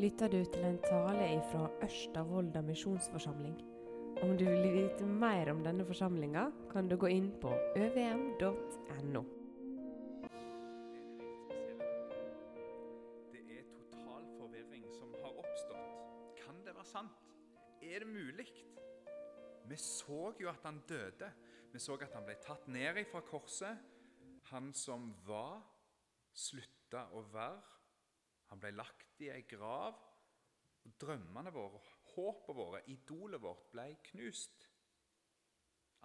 lytter du til en tale fra Ørsta misjonsforsamling. Om du vil vite mer om denne forsamlinga, kan du gå inn på øvm.no. Det er total forvirring som har oppstått. Kan det være sant? Er det mulig? Vi så jo at han døde. Vi så at han ble tatt ned fra korset. Han som var, slutta å være. Han ble lagt i ei grav. og Drømmene våre, håpene våre, idolet vårt ble knust.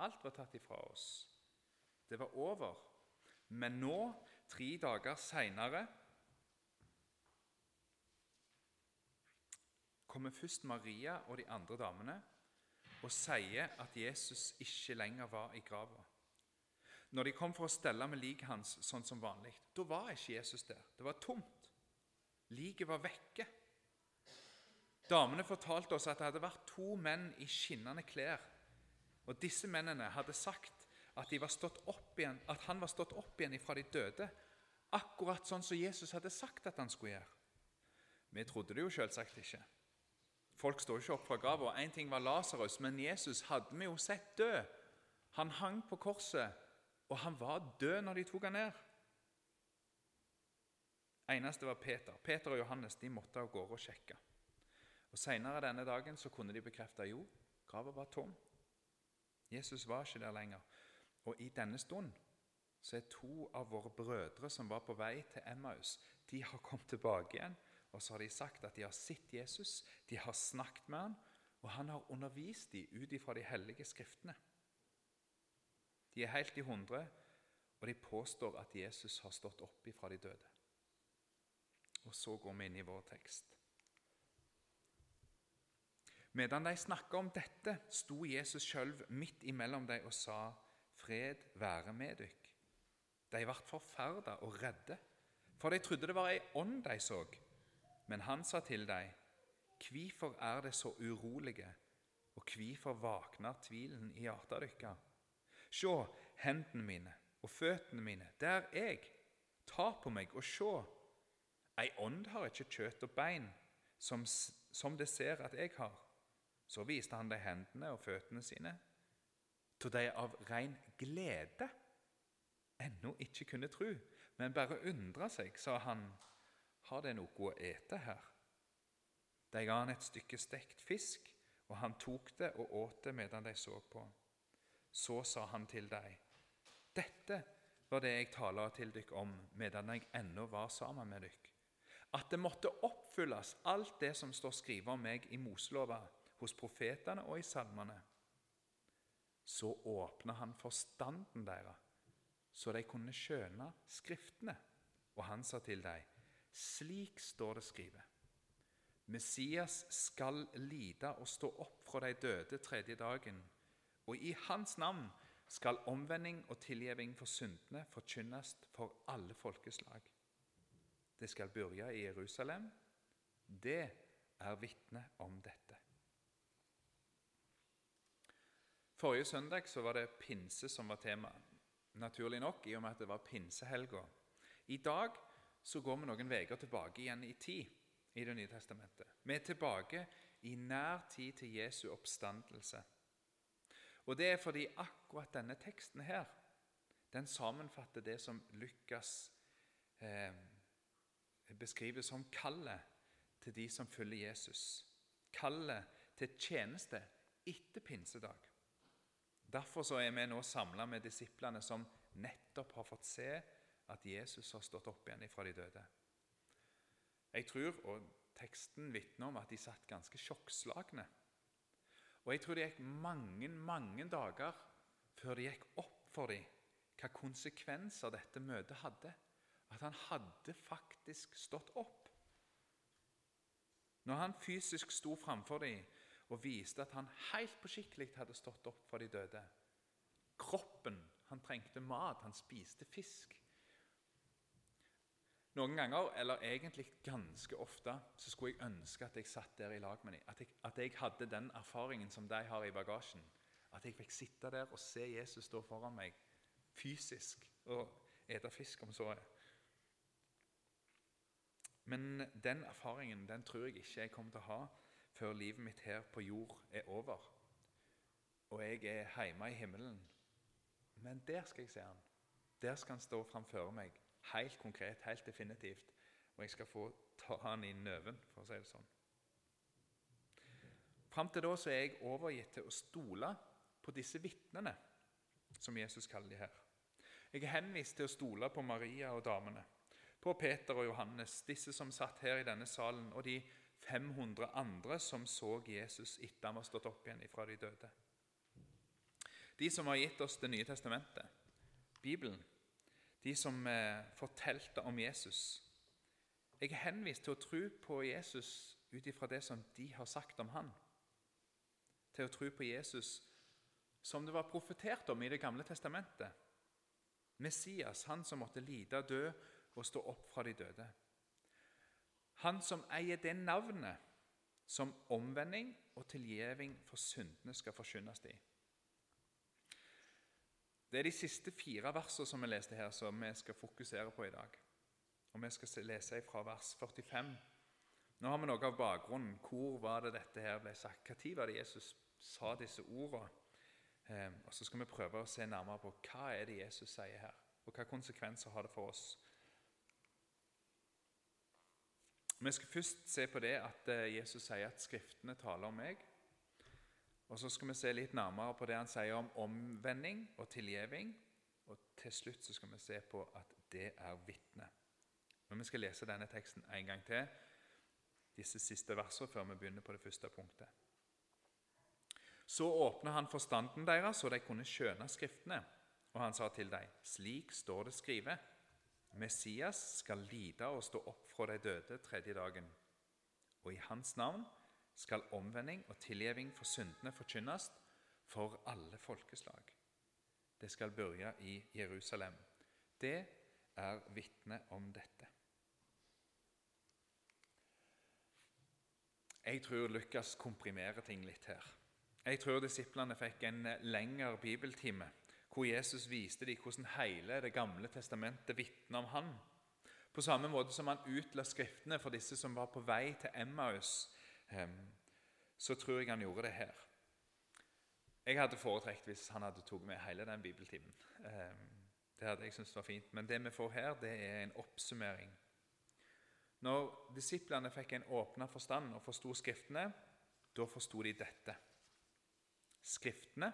Alt var tatt ifra oss. Det var over. Men nå, tre dager seinere, kommer først Maria og de andre damene og sier at Jesus ikke lenger var i grava. Når de kom for å stelle med liket hans sånn som vanlig, da var ikke Jesus der. Det var tomt. Liket var vekke. Damene fortalte oss at det hadde vært to menn i skinnende klær. Og Disse mennene hadde sagt at, igjen, at han var stått opp igjen fra de døde, akkurat sånn som Jesus hadde sagt at han skulle gjøre. Vi trodde det jo selvsagt ikke. Folk står ikke opp fra grava. Én ting var Lasarus, men Jesus hadde vi jo sett død. Han hang på korset, og han var død når de tok han ned. Eneste var Peter. Peter og Johannes de måtte av gårde og sjekke. Og Senere denne dagen så kunne de bekrefte jo, grava var tom. Jesus var ikke der lenger. Og i denne stund så er to av våre brødre som var på vei til Emmaus, de har kommet tilbake igjen. Og så har de sagt at de har sett Jesus, de har snakket med han, og han har undervist dem ut ifra de hellige skriftene. De er helt i hundre, og de påstår at Jesus har stått opp ifra de døde. Og så går vi inn i vår tekst. Medan de snakka om dette, sto Jesus sjøl midt imellom dem og sa, 'Fred være med dykk.' De ble forferda og redde, for de trodde det var ei ånd de så. Men han sa til dem, 'Hvorfor er det så urolige, og hvorfor våkner tvilen i hjertet deres?' Se hendene mine og føttene mine, der er jeg. Ta på meg og se. Ei ånd har ikke kjøtt og bein, som, som det ser at jeg har. Så viste han dem hendene og føttene sine, til de av ren glede ennå ikke kunne tro, men bare undra seg, sa han, har det noe å ete her? De ga han et stykke stekt fisk, og han tok det og åt det medan de så på. Så sa han til dem, dette var det jeg taler til dere om medan jeg ennå var sammen med dere at det måtte oppfylles alt det som står skrevet om meg i Moselova, hos profetene og i salmene. Så åpna han forstanden deres, så de kunne skjønne Skriftene. Og han sa til dem, slik står det skrevet. Messias skal lide og stå opp fra de døde tredje dagen, og i hans navn skal omvending og tilgivning for syndene forkynnes for alle folkeslag. Det skal begynne i Jerusalem. Det er vitne om dette. Forrige søndag så var det pinse som var tema. Naturlig nok, i og med at det var pinsehelga. I dag så går vi noen uker tilbake igjen i tid i Det nye testamentet. Vi er tilbake i nær tid til Jesu oppstandelse. Og Det er fordi akkurat denne teksten her, den sammenfatter det som Lukas eh, beskrives som kallet til de som følger Jesus. Kallet til tjeneste etter pinsedag. Derfor er vi nå samla med disiplene som nettopp har fått se at Jesus har stått opp igjen fra de døde. Jeg tror, og teksten vitner om, at de satt ganske sjokkslagne. Og jeg tror det gikk mange, mange dager før det gikk opp for dem hva konsekvenser dette møtet hadde at han hadde faktisk stått opp. Når han fysisk sto framfor dem og viste at han helt på skikkelig hadde stått opp for de døde Kroppen Han trengte mat, han spiste fisk. Noen ganger, eller egentlig ganske ofte, så skulle jeg ønske at jeg satt der i lag med dem. At jeg, at jeg hadde den erfaringen som de har i bagasjen. At jeg fikk sitte der og se Jesus stå foran meg fysisk og ete fisk, om så er. Men den erfaringen den tror jeg ikke jeg kommer til å ha før livet mitt her på jord er over og jeg er hjemme i himmelen. Men der skal jeg se han. Der skal han stå framfor meg, helt konkret, helt definitivt. Og jeg skal få ta han i nøven, for å si det sånn. Fram til da så er jeg overgitt til å stole på disse vitnene, som Jesus kaller de her. Jeg er henvist til å stole på Maria og damene, på Peter og Johannes, disse som satt her i denne salen, og de 500 andre som så Jesus etter han var stått opp igjen fra de døde. De som har gitt oss Det nye testamentet, Bibelen, de som eh, fortalte om Jesus. Jeg er henvist til å tro på Jesus ut ifra det som de har sagt om han. Til å tro på Jesus som det var profetert om i Det gamle testamentet. Messias, han som måtte lide, dø og stå opp fra de døde. Han som eier det navnet som omvending og tilgjeving for syndene skal forkynnes i. Det er de siste fire versene som vi leste her, som vi skal fokusere på i dag. Og Vi skal lese fra vers 45. Nå har vi noe av bakgrunnen. Hvor var det dette her ble sagt? Når var det Jesus sa disse ordene? Eh, og Så skal vi prøve å se nærmere på hva er det Jesus sier her, og hva konsekvenser har det for oss. Vi skal først se på det at eh, Jesus sier at Skriftene taler om meg. Og Så skal vi se litt nærmere på det han sier om omvending og tilgjeving. Og til slutt så skal vi se på at det er vitne. Men vi skal lese denne teksten en gang til, disse siste versene, før vi begynner på det første punktet. Så åpna han forstanden deres, så de kunne skjønne Skriftene. Og han sa til dem, slik står det skrevet, Messias skal lide og stå opp fra de døde tredje dagen. Og i hans navn skal omvending og tilgjeving for syndene forkynnes for alle folkeslag. Det skal begynne i Jerusalem. Det er vitne om dette. Jeg tror Lukas komprimerer ting litt her. Jeg tror disiplene fikk en lengre bibeltime hvor Jesus viste dem hvordan hele Det gamle testamentet vitner om han. På samme måte som han utla Skriftene for disse som var på vei til Emmaus så tror jeg han gjorde det her. Jeg hadde foretrekt hvis han hadde tatt med hele den bibeltimen. Det hadde jeg syntes var fint. Men det vi får her, det er en oppsummering. Når disiplene fikk en åpna forstand og forsto Skriftene, da forsto de dette. Skriftene,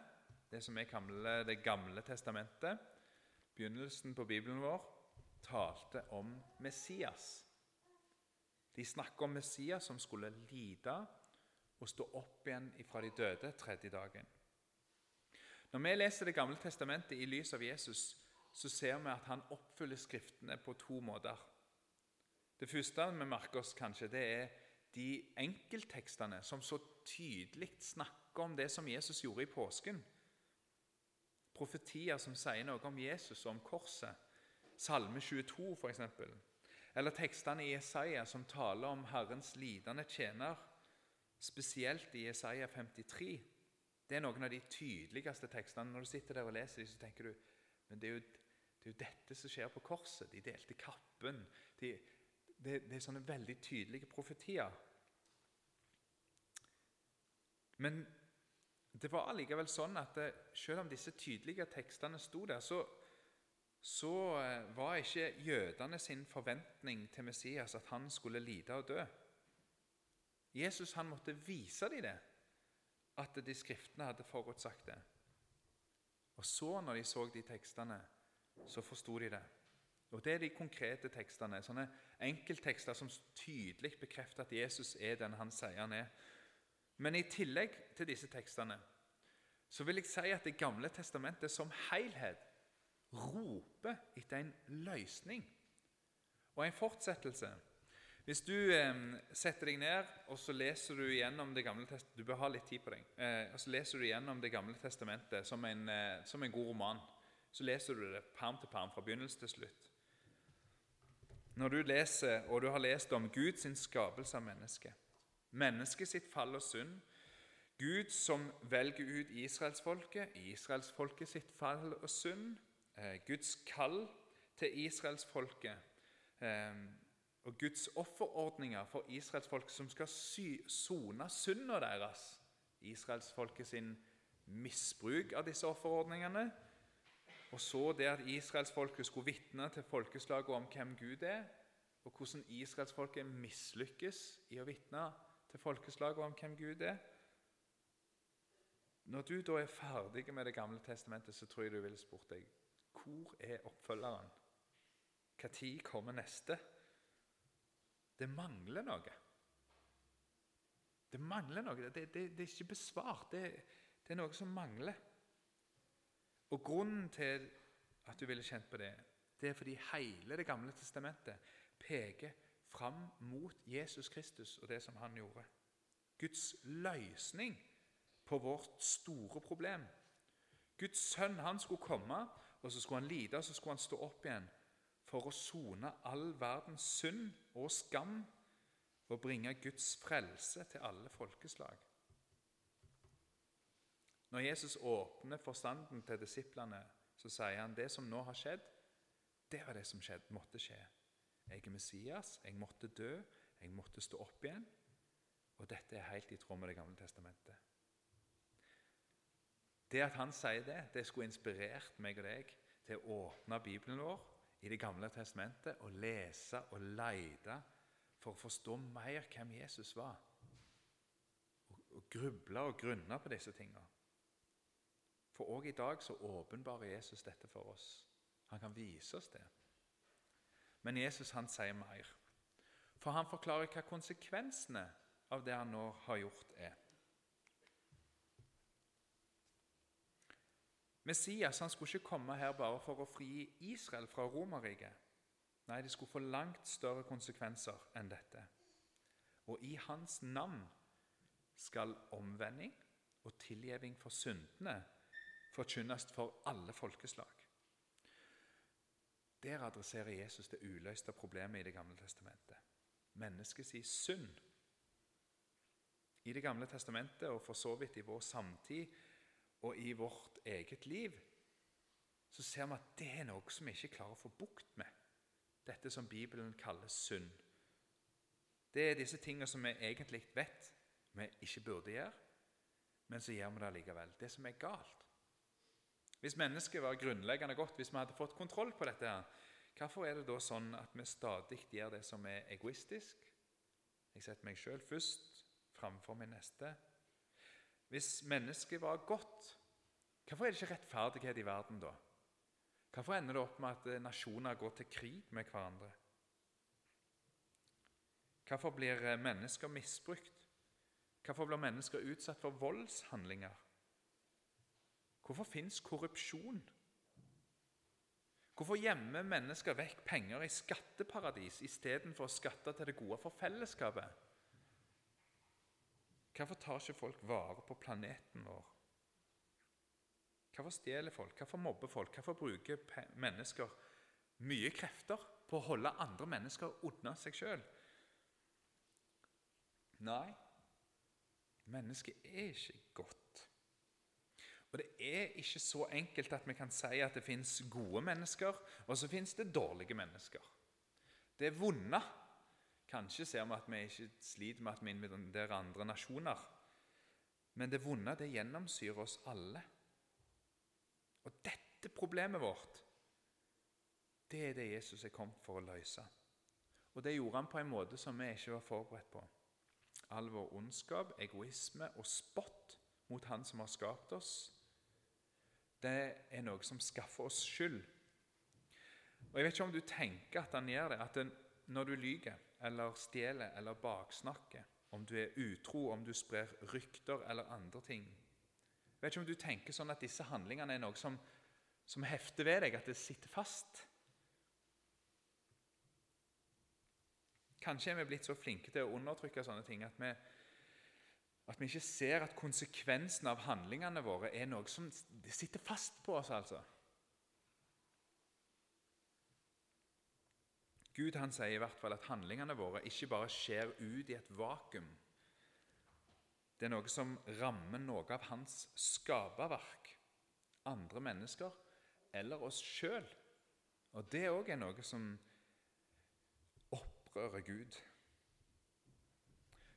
det som vi kaller Det gamle testamentet, begynnelsen på Bibelen vår, talte om Messias. De snakker om Messias som skulle lide og stå opp igjen fra de døde tredje dagen. Når vi leser Det gamle testamentet i lys av Jesus, så ser vi at han oppfyller Skriftene på to måter. Det første vi merker oss kanskje, det er de enkelttekstene som så tydelig snakker om det som Jesus gjorde i påsken. Profetier som sier noe om Jesus og om korset. Salme 22, f.eks. Eller tekstene i Jesaja som taler om Herrens lidende tjener, spesielt i Jesaja 53. Det er noen av de tydeligste tekstene. Når du sitter der og leser dem, så tenker du men det er, jo, det er jo dette som skjer på korset. De delte kappen. De, det, det er sånne veldig tydelige profetier. Men det var allikevel sånn at selv om disse tydelige tekstene sto der, så så eh, var ikke jødene sin forventning til Messias at han skulle lide og dø. Jesus han måtte vise dem det, at de skriftene hadde forutsagt det. Og så, når de så de tekstene, så forsto de det. Og Det er de konkrete tekstene, sånne enkelttekster som tydelig bekrefter at Jesus er den han sier han er. Men i tillegg til disse tekstene så vil jeg si at Det gamle testamentet som helhet roper etter en løsning og en fortsettelse. Hvis du eh, setter deg ned og så leser du gjennom Det gamle testamentet Du bør ha litt tid på deg. Eh, og så leser du gjennom Det gamle testamentet som en, eh, som en god roman. Så leser du det perm til perm, fra begynnelse til slutt. Når du leser, og du har lest om Guds skapelse av mennesket, mennesket sitt fall og synd, Gud som velger ut israelsfolket, israelsfolket sitt fall og synd, Eh, Guds kall til israelsfolket. Eh, og Guds offerordninger for israelsfolket som skal sone synda deres. Israelsfolket sin misbruk av disse offerordningene. Og så det at israelsfolket skulle vitne til folkeslaget om hvem Gud er, og hvordan israelsfolket mislykkes i å vitne til folkeslaget om hvem Gud er. Når du da er ferdig med Det gamle testamentet, så tror jeg du ville spurt deg hvor er oppfølgeren? Når kommer neste? Det mangler noe. Det mangler noe. Det, det, det er ikke besvart. Det, det, er noe som mangler. Og Grunnen til at du ville kjent på det, det er fordi hele Det gamle testamentet peker fram mot Jesus Kristus og det som han gjorde. Guds løsning på vårt store problem. Guds sønn han skulle komme, og så skulle han lide, og så skulle han stå opp igjen for å sone all verdens synd og skam og bringe Guds frelse til alle folkeslag. Når Jesus åpner forstanden til disiplene, så sier han det som nå har skjedd, det var det som skjedde, måtte skje. Jeg er Messias, jeg måtte dø, jeg måtte stå opp igjen. Og dette er helt i tråd med Det gamle testamentet. Det at han sier det, det skulle inspirert meg og deg til å åpne Bibelen vår i Det gamle testamentet og lese og lete for å forstå mer hvem Jesus var. Og, gruble og grunne på disse tingene. For òg i dag så åpenbarer Jesus dette for oss. Han kan vise oss det. Men Jesus han sier mer. For han forklarer hva konsekvensene av det han nå har gjort, er. Messias han skulle ikke komme her bare for å fri Israel fra Romerriket. Nei, det skulle få langt større konsekvenser enn dette. Og i hans navn skal omvending og tilgjeving for syndene forkynnes for alle folkeslag. Der adresserer Jesus det uløste problemet i Det gamle testamentet. Mennesket sier synd. I Det gamle testamentet, og for så vidt i vår samtid, og i vårt eget liv, så ser vi at det er noe som vi ikke klarer å få bukt med. Dette som Bibelen kaller synd. Det er disse tingene som vi egentlig vet vi ikke burde gjøre, men så gjør vi det likevel. Det som er galt. Hvis mennesket var grunnleggende godt, hvis vi hadde fått kontroll på dette, her, hvorfor er det da sånn at vi stadig gjør det som er egoistisk? Jeg setter meg sjøl først framfor min neste. Hvis mennesket var godt, hvorfor er det ikke rettferdighet i verden da? Hvorfor ender det opp med at eh, nasjoner går til krig med hverandre? Hvorfor blir eh, mennesker misbrukt? Hvorfor blir mennesker utsatt for voldshandlinger? Hvorfor fins korrupsjon? Hvorfor gjemmer mennesker vekk penger i skatteparadis istedenfor å skatte til det gode for fellesskapet? Hvorfor tar ikke folk vare på planeten vår? Hvorfor stjeler folk? Hvorfor mobber folk? Hvorfor bruker mennesker mye krefter på å holde andre mennesker unna seg sjøl? Nei, mennesket er ikke godt. Og det er ikke så enkelt at vi kan si at det fins gode mennesker, og så fins det dårlige mennesker. Det er vonde Kanskje ser vi at vi ikke sliter med at vi invaderer andre nasjoner. Men det vonde det gjennomsyrer oss alle. Og dette problemet vårt, det er det Jesus er kommet for å løse. Og det gjorde han på en måte som vi ikke var forberedt på. All vår ondskap, egoisme og spott mot Han som har skapt oss, det er noe som skaffer oss skyld. Og Jeg vet ikke om du tenker at han gjør det, at når du lyver eller stjeler eller baksnakker, om du er utro, om du sprer rykter eller andre ting. Jeg vet ikke om du tenker sånn at disse handlingene er noe som, som hefter ved deg, at det sitter fast. Kanskje er vi blitt så flinke til å undertrykke sånne ting at vi, at vi ikke ser at konsekvensen av handlingene våre er noe som sitter fast på oss. altså. Gud han sier i hvert fall at handlingene våre ikke bare skjer ut i et vakuum. Det er noe som rammer noe av hans skaperverk, andre mennesker eller oss sjøl. Og det òg er noe som opprører Gud.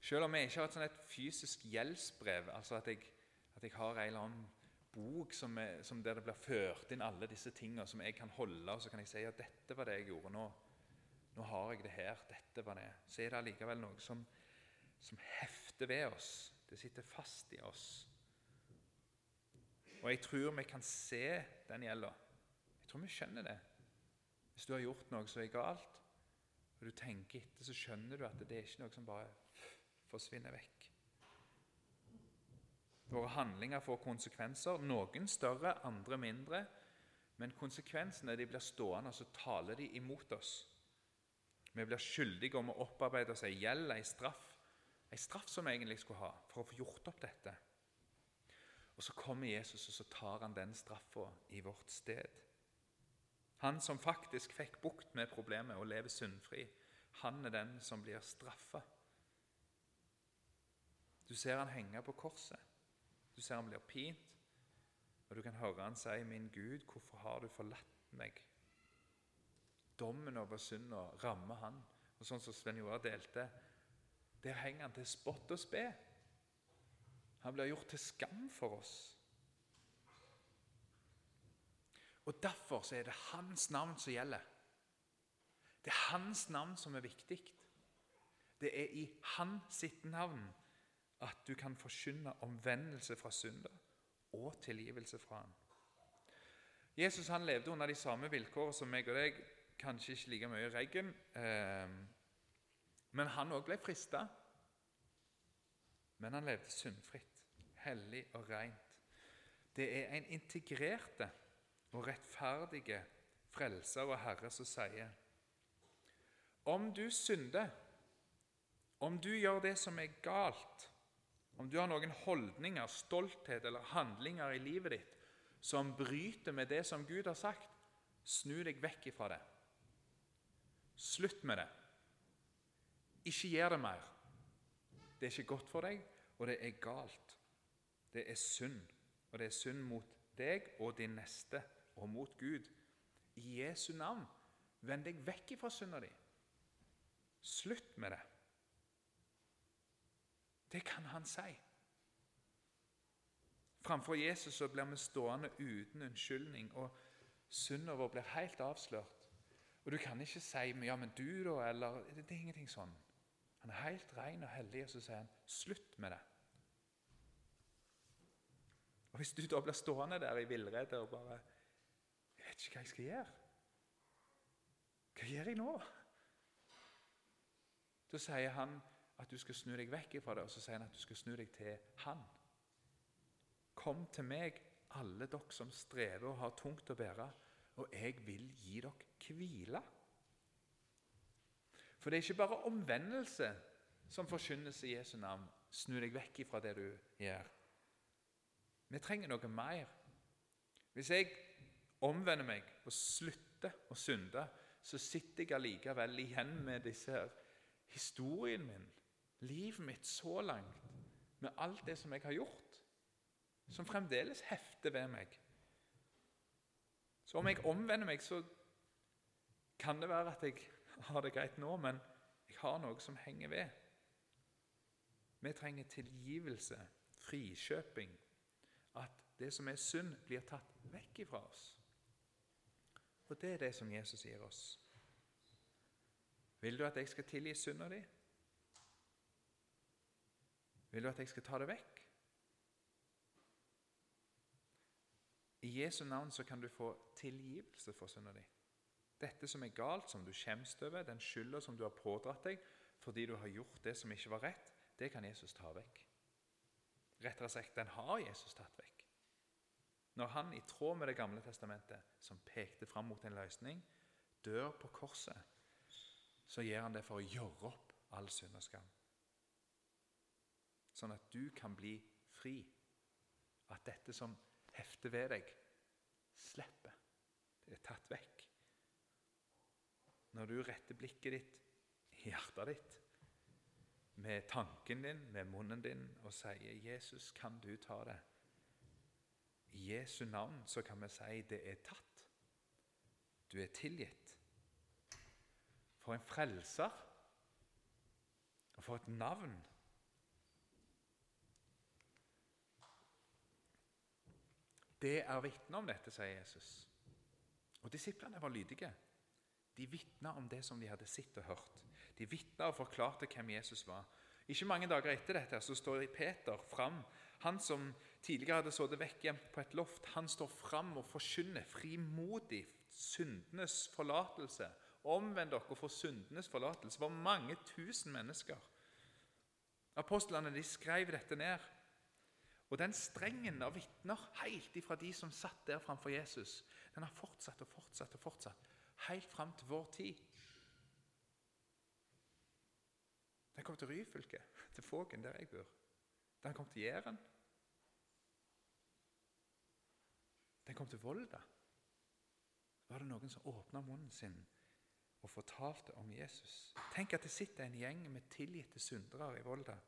Selv om jeg ikke har et, sånn et fysisk gjeldsbrev, altså at jeg, at jeg har en eller annen bok som er, som der det blir ført inn alle disse tingene som jeg kan holde, og så kan jeg si at dette var det jeg gjorde nå. Nå har jeg det her. Dette var det. Så er det allikevel noe som, som hefter ved oss. Det sitter fast i oss. Og jeg tror vi kan se den gjelda. Jeg tror vi skjønner det. Hvis du har gjort noe som er galt, og du tenker etter, så skjønner du at det er ikke noe som bare forsvinner vekk. Våre handlinger får konsekvenser, noen større, andre mindre. Men konsekvensene de blir stående, og så taler de imot oss. Vi blir skyldige om å opparbeide oss ei gjeld, ei straff, ei straff som vi egentlig skulle ha for å få gjort opp dette. Og Så kommer Jesus og så tar han den straffa i vårt sted. Han som faktisk fikk bukt med problemet og lever syndfri, han er den som blir straffa. Du ser han henge på korset. Du ser han blir pint, og du kan høre han si, 'Min Gud, hvorfor har du forlatt meg?' Dommen over synda rammer han. Og sånn som Sven Joar delte, der henger han til spott og spe. Han blir gjort til skam for oss. Og Derfor så er det hans navn som gjelder. Det er hans navn som er viktig. Det er i hans sitt navn at du kan forkynne omvendelse fra synder og tilgivelse fra ham. Jesus han levde under de samme vilkår som meg og deg, kanskje ikke like mye i regn. Eh, men han òg ble frista. Men han levde syndfritt, hellig og rent. Det er en integrerte og rettferdige frelser og Herre som sier Om du synder, om du gjør det som er galt, om du har noen holdninger, stolthet eller handlinger i livet ditt som bryter med det som Gud har sagt, snu deg vekk ifra det. Slutt med det. Ikke gjør det mer. Det er ikke godt for deg, og det er galt. Det er synd, og det er synd mot deg og din neste og mot Gud. I Jesu navn, vend deg vekk ifra synda di. Slutt med det. Det kan han si. Framfor Jesus så blir vi stående uten unnskyldning, og synda vår blir helt avslørt. Og Du kan ikke si ja, men du, da, eller Det er ingenting sånn. Han er helt ren og hellig, og så sier han slutt med det. Og Hvis du da blir stående der i villrede og bare Jeg vet ikke hva jeg skal gjøre. Hva gjør jeg nå? Da sier han at du skal snu deg vekk fra det, og så sier han at du skal snu deg til Han. Kom til meg, alle dere som strever og har tungt å bære, og jeg vil gi dere hvile. For det er ikke bare omvendelse som forkynnes i Jesu navn. Snu deg vekk fra det du gjør. Vi trenger noe mer. Hvis jeg omvender meg og slutter å synde, så sitter jeg allikevel igjen med disse her historien min livet mitt så langt, med alt det som jeg har gjort, som fremdeles hefter ved meg. Så om jeg omvender meg, så kan det være at jeg har det greit nå, men jeg har noe som henger ved. Vi trenger tilgivelse, frikjøping, at det som er synd, blir tatt vekk ifra oss. Og det er det som Jesus gir oss. Vil du at jeg skal tilgi synda di? Vil du at jeg skal ta det vekk? I Jesu navn så kan du få tilgivelse for synda di. Dette som er galt, som du skjemmes over, den skylda som du har pådratt deg fordi du har gjort det som ikke var rett, det kan Jesus ta vekk. Rettere sagt, den har Jesus tatt vekk. Når han, i tråd med Det gamle testamentet, som pekte fram mot en løsning, dør på korset, så gjør han det for å gjøre opp all synd og skam sånn at du kan bli fri. At dette som hefter ved deg, slipper. Det er tatt vekk. Når du retter blikket ditt, hjertet ditt, med tanken din, med munnen din, og sier 'Jesus, kan du ta det?' I Jesu navn så kan vi si 'det er tatt'. Du er tilgitt. For en frelser Og for et navn! Det er vitne om dette, sier Jesus. Og Disiplene var lydige. De vitna om det som de hadde sett og hørt. De vitna og forklarte hvem Jesus var. Ikke mange dager etter dette så står Peter fram. Han som tidligere hadde sittet vekkgjemt på et loft, han står fram og forkynner frimodig syndenes forlatelse. Omvend dere få syndenes forlatelse. Det var mange tusen mennesker. Apostlene de skrev dette ned. Og den strengen av vitner, helt ifra de som satt der framfor Jesus, den har fortsatt og fortsatt og fortsatt, helt fram til vår tid. Den kom til Ryfylke, til Fågen, der jeg bor. Den kom til Jæren. Den kom til Volda. Var det noen som åpna munnen sin og fortalte om Jesus? Tenk at det sitter en gjeng med tilgitte syndere i Volda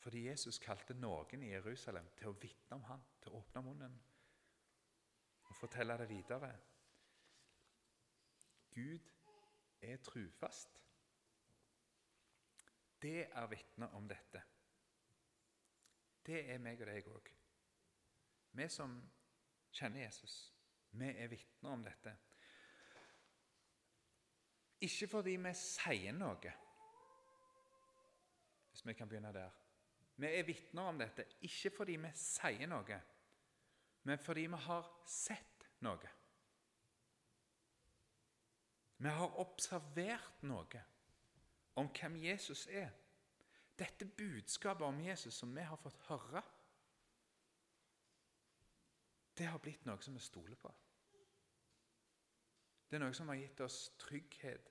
fordi Jesus kalte noen i Jerusalem til å vitne om han, til å åpne munnen og fortelle det videre. Gud er trufast. Det er vitner om dette. Det er meg og deg òg. Vi som kjenner Jesus, vi er vitner om dette. Ikke fordi vi sier noe, hvis vi kan begynne der. Vi er vitner om dette ikke fordi vi sier noe, men fordi vi har sett noe. Vi har observert noe om hvem Jesus er. Dette budskapet om Jesus som vi har fått høre, det har blitt noe som vi stoler på. Det er noe som har gitt oss trygghet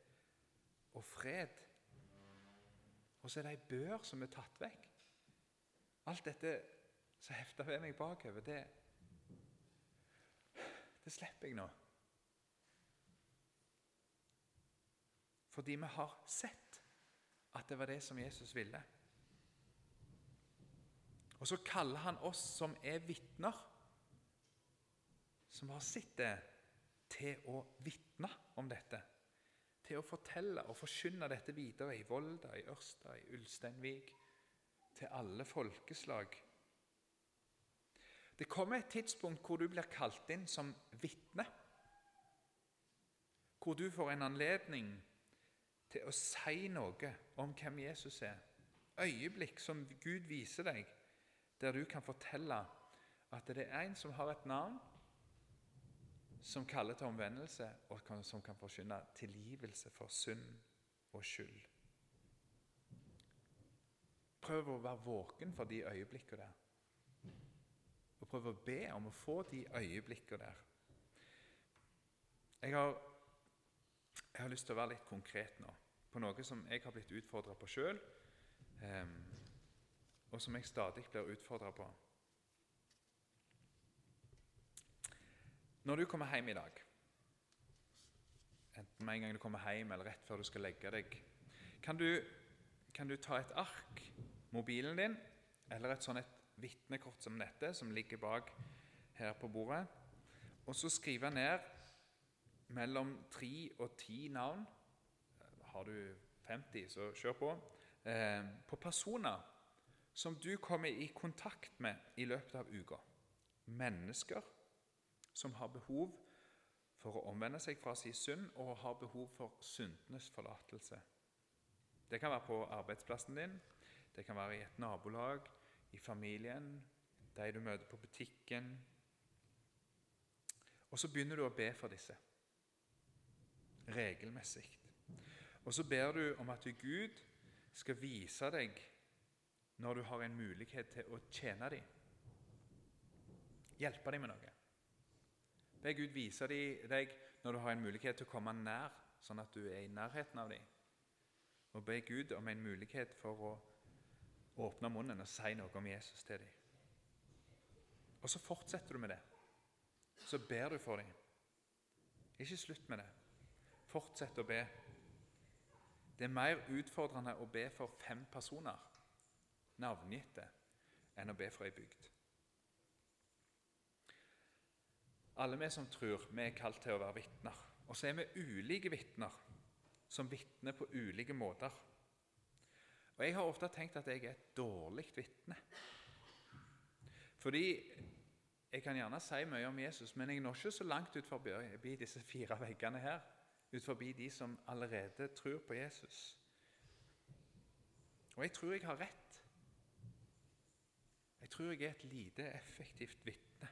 og fred. Og så er det ei bør som er tatt vekk. Alt dette som hefter ved meg bakover, det, det slipper jeg nå. Fordi vi har sett at det var det som Jesus ville. Og så kaller han oss som er vitner, som har sett det, til å vitne om dette. Til å fortelle og forkynne dette videre i Volda, i Ørsta, i Ulsteinvik, til alle folkeslag. Det kommer et tidspunkt hvor du blir kalt inn som vitne. Hvor du får en anledning til å si noe om hvem Jesus er. Øyeblikk som Gud viser deg, der du kan fortelle at det er en som har et navn, som kaller til omvendelse, og som kan forkynne tilgivelse for synd og skyld. Prøv å være våken for de øyeblikkene der. Og prøv å be om å få de øyeblikkene der. Jeg har, jeg har, lyst til å være litt konkret nå på noe som jeg har blitt utfordra på sjøl, um, ehm, og som jeg stadig blir utfordra på. Når du kommer hjem i dag, enten med en gang du kommer hjem eller rett før du skal legge deg, kan du, kan du ta et ark mobilen din eller et sånt vitnekort som dette, som ligger bak her på bordet, og så skrive ned mellom tre og ti navn Har du 50, så kjør på. Eh, på personer som du kommer i kontakt med i løpet av uka. Mennesker som har behov for å omvende seg fra sin synd og har behov for syndenes forlatelse. Det kan være på arbeidsplassen din, det kan være i et nabolag, i familien, de du møter på butikken. Og så begynner du å be for disse regelmessig. Og så ber du om at Gud skal vise deg når du har en mulighet til å tjene dem. Hjelpe dem med noe. Be Gud vise deg når du har en mulighet til å komme nær, sånn at du er i nærheten av dem. Og be Gud om en mulighet for å åpne munnen og si noe om Jesus til dem. Og så fortsetter du med det. Så ber du for dem. Ikke slutt med det. Fortsett å be. Det er mer utfordrende å be for fem personer, navngitte, enn å be for ei bygd. Alle vi som tror, vi er kalt til å være vitner. Og så er vi ulike vitner som vitner på ulike måter. Og Jeg har ofte tenkt at jeg er et dårlig vitne. Fordi jeg kan gjerne si mye om Jesus, men jeg når ikke så langt ut forbi disse fire veggene her. Ut forbi de som allerede tror på Jesus. Og jeg tror jeg har rett. Jeg tror jeg er et lite effektivt vitne.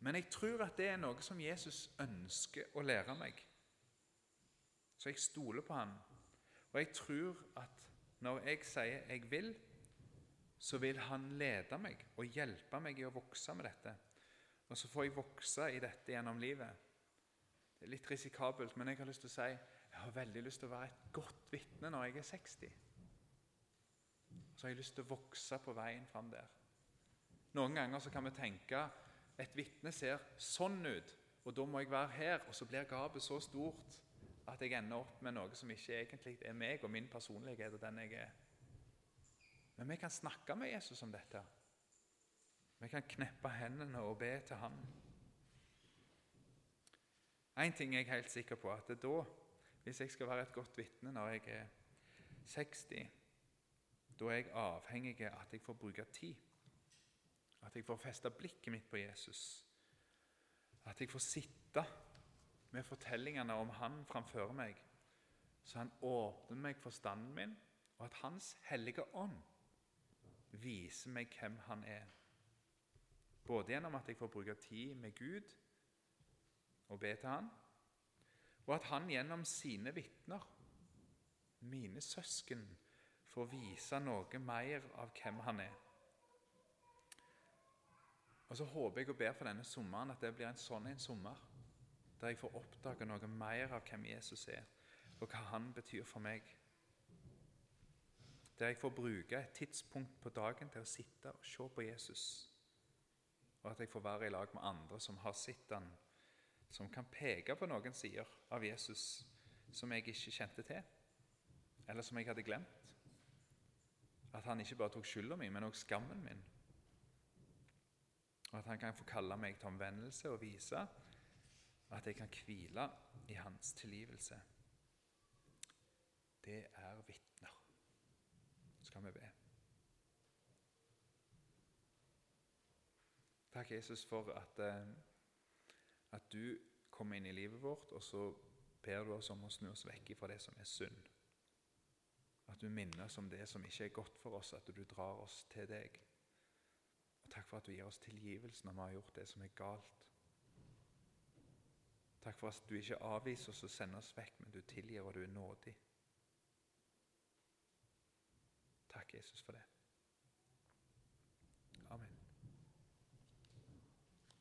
Men jeg tror at det er noe som Jesus ønsker å lære meg. Så jeg stoler på han. Og jeg tror at når jeg sier 'jeg vil', så vil han lede meg og hjelpe meg i å vokse med dette. Og så får jeg vokse i dette gjennom livet. Det er litt risikabelt, men jeg har lyst til å si jeg har veldig lyst til å være et godt vitne når jeg er 60. Så har jeg lyst til å vokse på veien fram der. Noen ganger så kan vi tenke et vitne ser sånn ut, og da må jeg være her. Og så blir gapet så stort at jeg ender opp med noe som ikke egentlig er meg og min personlighet og den jeg er. Men vi kan snakke med Jesus om dette. Vi kan kneppe hendene og be til ham. Én ting er jeg helt sikker på, at det da, hvis jeg skal være et godt vitne når jeg er 60, da er jeg avhengig av at jeg får bruke tid. At jeg får feste blikket mitt på Jesus. At jeg får sitte med fortellingene om Han framfor meg, så Han åpner meg forstanden min, og at Hans hellige ånd viser meg hvem Han er. Både gjennom at jeg får bruke tid med Gud og be til Han, og at Han gjennom sine vitner, mine søsken, får vise noe mer av hvem Han er. Og så håper jeg og ber for denne sommeren at det blir en sånn en sommer. Der jeg får oppdage noe mer av hvem Jesus er, og hva han betyr for meg. Der jeg får bruke et tidspunkt på dagen til å sitte og se på Jesus. Og at jeg får være i lag med andre som har sett han, som kan peke på noen sider av Jesus som jeg ikke kjente til, eller som jeg hadde glemt. At han ikke bare tok skylda mi, men også skammen min. Og at han kan få kalle meg til omvendelse og vise at jeg kan hvile i hans tilgivelse. Det er vitner. Skal vi be. Takk, Jesus, for at, eh, at du kommer inn i livet vårt, og så ber du oss om å snu oss vekk fra det som er synd. At du minner oss om det som ikke er godt for oss, at du drar oss til deg. Og Takk for at du gir oss tilgivelse når vi har gjort det som er galt. Takk for at du ikke avviser oss og sender oss vekk, men du tilgir, og du er nådig. Takk, Jesus, for det.